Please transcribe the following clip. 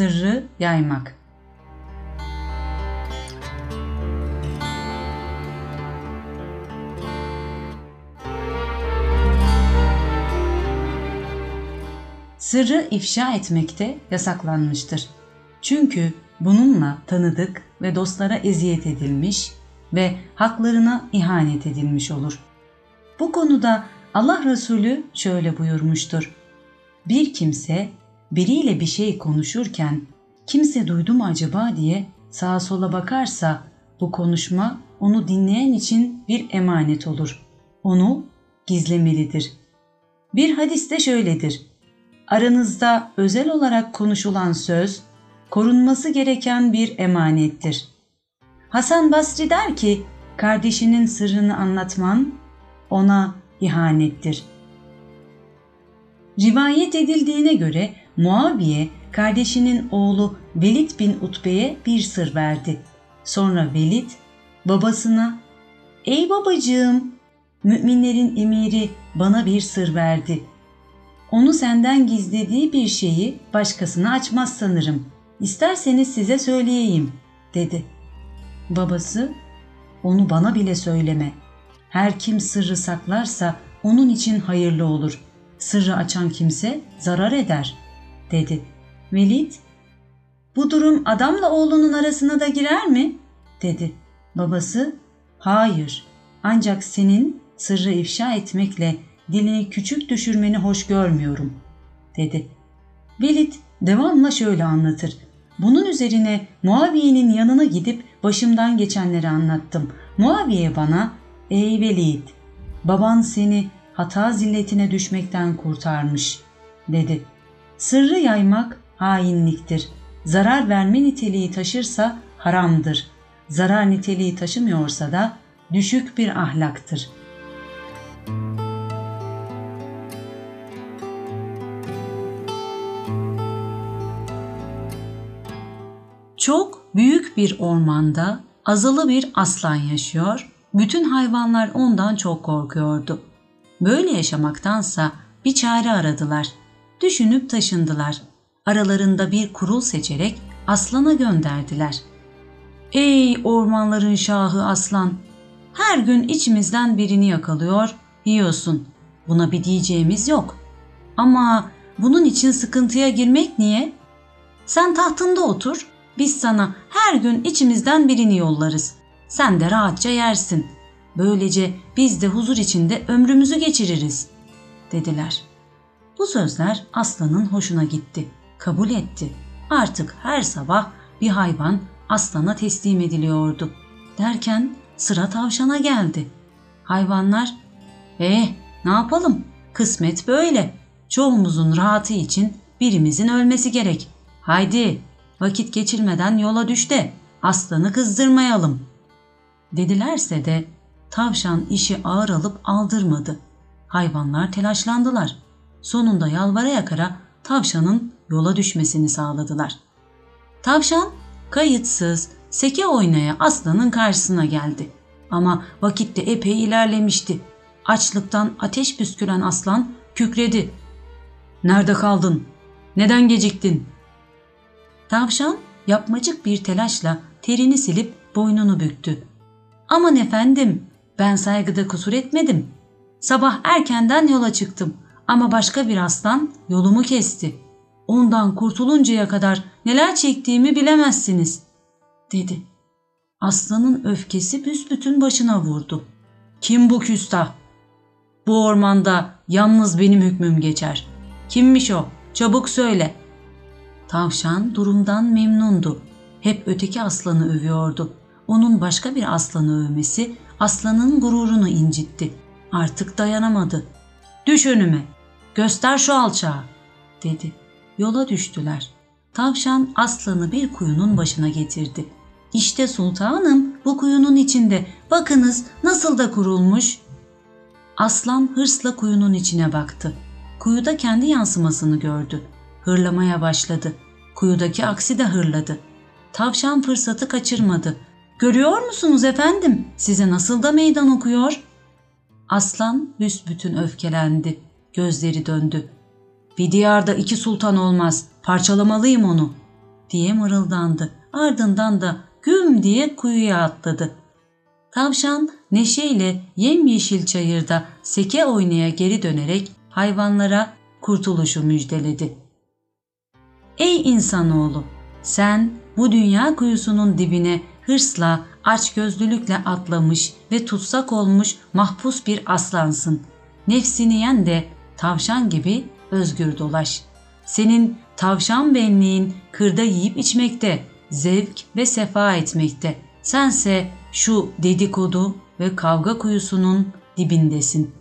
Sırrı yaymak. Sırrı ifşa etmekte yasaklanmıştır. Çünkü bununla tanıdık ve dostlara eziyet edilmiş ve haklarına ihanet edilmiş olur. Bu konuda Allah Resulü şöyle buyurmuştur. Bir kimse biriyle bir şey konuşurken kimse duydu mu acaba diye sağa sola bakarsa bu konuşma onu dinleyen için bir emanet olur. Onu gizlemelidir. Bir hadiste şöyledir. Aranızda özel olarak konuşulan söz korunması gereken bir emanettir. Hasan Basri der ki, kardeşinin sırrını anlatman ona ihanettir. Rivayet edildiğine göre Muaviye kardeşinin oğlu Velid bin Utbe'ye bir sır verdi. Sonra Velid babasına ''Ey babacığım, müminlerin emiri bana bir sır verdi. Onu senden gizlediği bir şeyi başkasına açmaz sanırım. İsterseniz size söyleyeyim.'' dedi. Babası ''Onu bana bile söyleme. Her kim sırrı saklarsa onun için hayırlı olur. Sırrı açan kimse zarar eder.'' Dedi. Velid, bu durum adamla oğlunun arasına da girer mi? dedi. Babası, hayır ancak senin sırrı ifşa etmekle dilini küçük düşürmeni hoş görmüyorum, dedi. Velid devamla şöyle anlatır. Bunun üzerine Muaviye'nin yanına gidip başımdan geçenleri anlattım. Muaviye bana, ey Velid, baban seni hata zilletine düşmekten kurtarmış, dedi. Sırrı yaymak hainliktir. Zarar verme niteliği taşırsa haramdır. Zarar niteliği taşımıyorsa da düşük bir ahlaktır. Çok büyük bir ormanda azalı bir aslan yaşıyor. Bütün hayvanlar ondan çok korkuyordu. Böyle yaşamaktansa bir çare aradılar. Düşünüp taşındılar. Aralarında bir kurul seçerek aslana gönderdiler. Ey ormanların şahı aslan! Her gün içimizden birini yakalıyor, yiyorsun. Buna bir diyeceğimiz yok. Ama bunun için sıkıntıya girmek niye? Sen tahtında otur, biz sana her gün içimizden birini yollarız. Sen de rahatça yersin. Böylece biz de huzur içinde ömrümüzü geçiririz." dediler. Bu sözler aslanın hoşuna gitti. Kabul etti. Artık her sabah bir hayvan aslana teslim ediliyordu. Derken sıra tavşana geldi. Hayvanlar, "Eh, ne yapalım? Kısmet böyle. Çoğumuzun rahatı için birimizin ölmesi gerek. Haydi, vakit geçirmeden yola düş de aslanı kızdırmayalım." Dedilerse de tavşan işi ağır alıp aldırmadı. Hayvanlar telaşlandılar. Sonunda yalvara yakara tavşanın yola düşmesini sağladılar. Tavşan kayıtsız seke oynaya aslanın karşısına geldi. Ama vakitte epey ilerlemişti. Açlıktan ateş püsküren aslan kükredi. Nerede kaldın? Neden geciktin? Tavşan yapmacık bir telaşla terini silip boynunu büktü. Aman efendim ben saygıda kusur etmedim. Sabah erkenden yola çıktım ama başka bir aslan yolumu kesti. Ondan kurtuluncaya kadar neler çektiğimi bilemezsiniz, dedi. Aslanın öfkesi büsbütün başına vurdu. Kim bu küstah? Bu ormanda yalnız benim hükmüm geçer. Kimmiş o? Çabuk söyle. Tavşan durumdan memnundu. Hep öteki aslanı övüyordu. Onun başka bir aslanı övmesi aslanın gururunu incitti. Artık dayanamadı. Düş önüme, göster şu alçağı, dedi. Yola düştüler. Tavşan aslanı bir kuyunun başına getirdi. İşte sultanım bu kuyunun içinde. Bakınız nasıl da kurulmuş. Aslan hırsla kuyunun içine baktı. Kuyuda kendi yansımasını gördü. Hırlamaya başladı. Kuyudaki aksi de hırladı. Tavşan fırsatı kaçırmadı. Görüyor musunuz efendim? Size nasıl da meydan okuyor? Aslan büsbütün öfkelendi. Gözleri döndü. Bir diyarda iki sultan olmaz. Parçalamalıyım onu. diye mırıldandı. Ardından da güm diye kuyuya atladı. Tavşan neşeyle yemyeşil çayırda seke oynaya geri dönerek hayvanlara kurtuluşu müjdeledi. Ey insanoğlu! Sen bu dünya kuyusunun dibine hırsla, açgözlülükle atlamış ve tutsak olmuş mahpus bir aslansın. Nefsini yen de tavşan gibi özgür dolaş. Senin tavşan benliğin kırda yiyip içmekte, zevk ve sefa etmekte. Sense şu dedikodu ve kavga kuyusunun dibindesin.''